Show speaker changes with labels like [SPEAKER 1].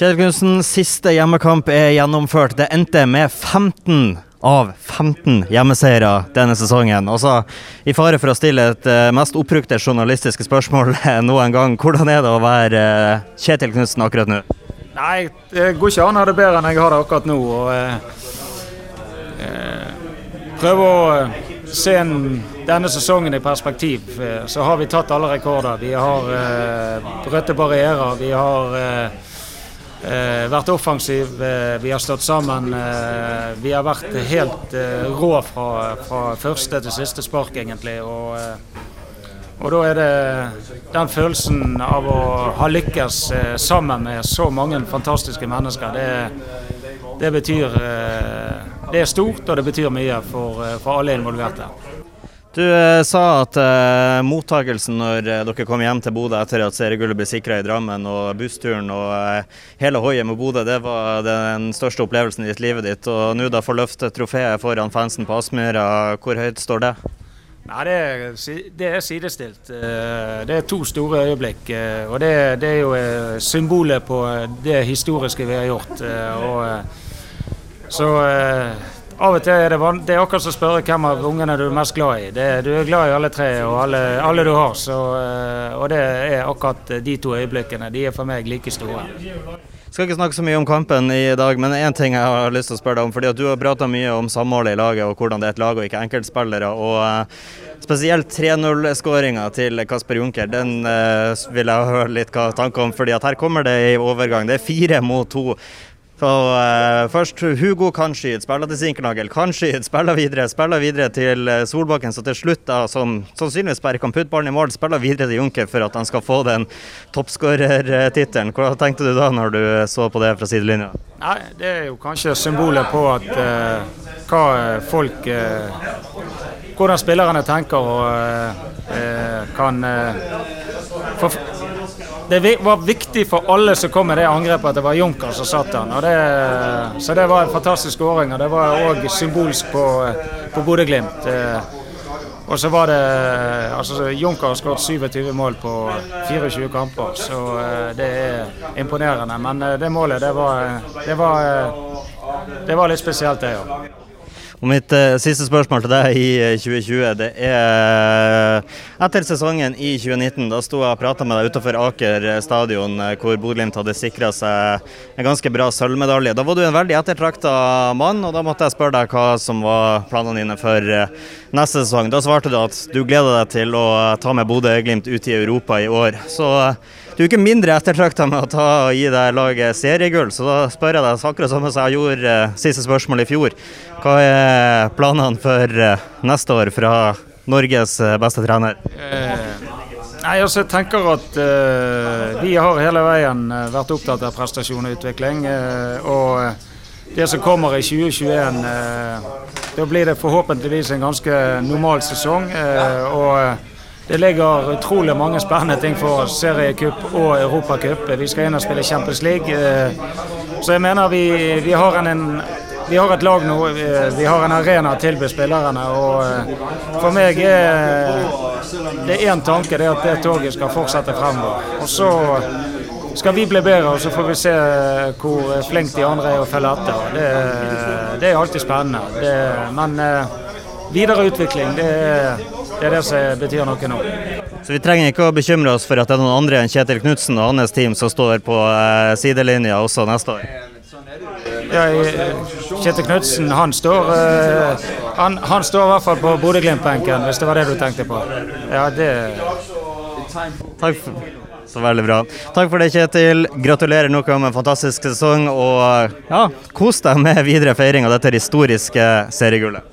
[SPEAKER 1] Kjetil Knutsen, siste hjemmekamp er gjennomført. Det endte med 15 av 15 hjemmeseiere denne sesongen. Også I fare for å stille et uh, mest oppbrukte journalistiske spørsmål noen gang, hvordan er det å være uh, Kjetil Knutsen akkurat nå?
[SPEAKER 2] Nei, det går ikke an å ha det bedre enn jeg har det akkurat nå. og eh, Prøve å se en, denne sesongen i perspektiv. Så har vi tatt alle rekorder. Vi har eh, brøtte barrierer. Vi har Eh, vært offensiv, eh, vi har stått sammen. Eh, vi har vært helt eh, rå fra, fra, første til siste spark, egentlig. Og, eh, og, da er det den følelsen av å ha lykkes eh, sammen med så mange fantastiske mennesker. Det, det betyr Det er stort, og det betyr mye for, for alle involverte.
[SPEAKER 1] Du eh, sa at eh, mottakelsen når eh, dere kom hjem til Bodø etter at seriegullet ble sikra i Drammen, og bussturen og eh, hele hoiet med Bodø, det var den største opplevelsen i ditt livet ditt. Og nå da får løfte trofeet foran fansen på Aspmyra, hvor høyt står det?
[SPEAKER 2] Nei, det er, det er, sidestilt. Det er to store øyeblikk. Og det, det er jo symbolet på det historiske vi har gjort. Og, så av og til er det, det er akkurat som å spørre hvem av ungene du er mest glad i. Det, du er glad i alle tre og alle, alle du har. Så, eh, og det er akkurat de to øyeblikkene. De er for meg like store.
[SPEAKER 1] Jeg skal ikke snakke så mye om kampen i dag, men én ting jeg har lyst til å spørre deg om. fordi Du har prata mye om samholdet i laget og hvordan det er et lag og ikke enkeltspillere. og uh, Spesielt 3-0-skåringa til Kasper Junker, den uh, vil jeg høre litt hva tanker om. fordi at Her kommer det i overgang. Det er fire mot to. Så uh, først Hugo kan skyte, spiller til Sinkernagel, kan skyte, spiller videre. Spiller videre til uh, Solbakken, så til slutt, da, som sannsynligvis bare kan putte ballen i mål, spiller videre til Junker for at han skal få den toppskårertittelen. Hva tenkte du da når du så på det fra sidelinja?
[SPEAKER 2] Nei, Det er jo kanskje symbolet på at uh, hva folk Hvordan spillerne tenker og kan for, det var viktig for alle som kom med det angrepet at det var Junker som satt den. Det, så det var en fantastisk skåring. Og det var òg symbolsk på, på Bodø-Glimt. Eh, og så var det altså Junker har skåret 27 mål på 24 kamper, så eh, det er imponerende. Men eh, det målet, det var, det var, det var litt spesielt, det òg.
[SPEAKER 1] Og Mitt uh, siste spørsmål til deg i 2020 eh, det er etter sesongen i 2019. Da sto jeg og prata med deg utenfor Aker stadion, uh, hvor Bodø-Glimt hadde sikra seg en ganske bra sølvmedalje. Da var du en veldig ettertrakta mann, og da måtte jeg spørre deg hva som var planene dine for neste sesong. Da svarte du at du gleder deg til å ta med Bodø-Glimt ut i Europa i år. Så du er ikke mindre ettertrakta med å ta og gi deg laget seriegull, så da spør jeg deg akkurat som jeg gjorde uh, siste spørsmål i fjor. Hva er planene for uh, neste år fra Norges uh, beste trener?
[SPEAKER 2] Nei, altså jeg tenker at vi har hele veien vært opptatt av prestasjon og utvikling. og det som kommer i 2021, da blir det forhåpentligvis en ganske normal sesong. og det ligger utrolig mange spennende ting for oss. Seriecup og Europacup. Vi skal inn og spille Champions League. Eh, så jeg mener vi, vi, har en, vi, har et lag nå. Eh, vi har en arena å tilby spillerne. Og eh, for meg er det én tanke, det at det toget skal fortsette fremover. Og så skal vi bli bedre, og så får vi se hvor flinke de andre er å følge etter. Det, det er alltid spennende. Det, men videre utvikling, det er det er det som betyr noe nå.
[SPEAKER 1] Så vi trenger ikke å bekymre oss for at det er noen andre enn Kjetil Knutsen og hans team som står på eh, sidelinja også neste år?
[SPEAKER 2] Ja, Kjetil Knutsen han står uh, han, han, står i hvert fall på Bodø-Glimt-benken, hvis det var det du tenkte på. Ja, det
[SPEAKER 1] Takk for, så veldig bra. Takk for det, Kjetil. Gratulerer noe med en fantastisk sesong. Og ja, kos deg med videre feiring av dette historiske seriegullet.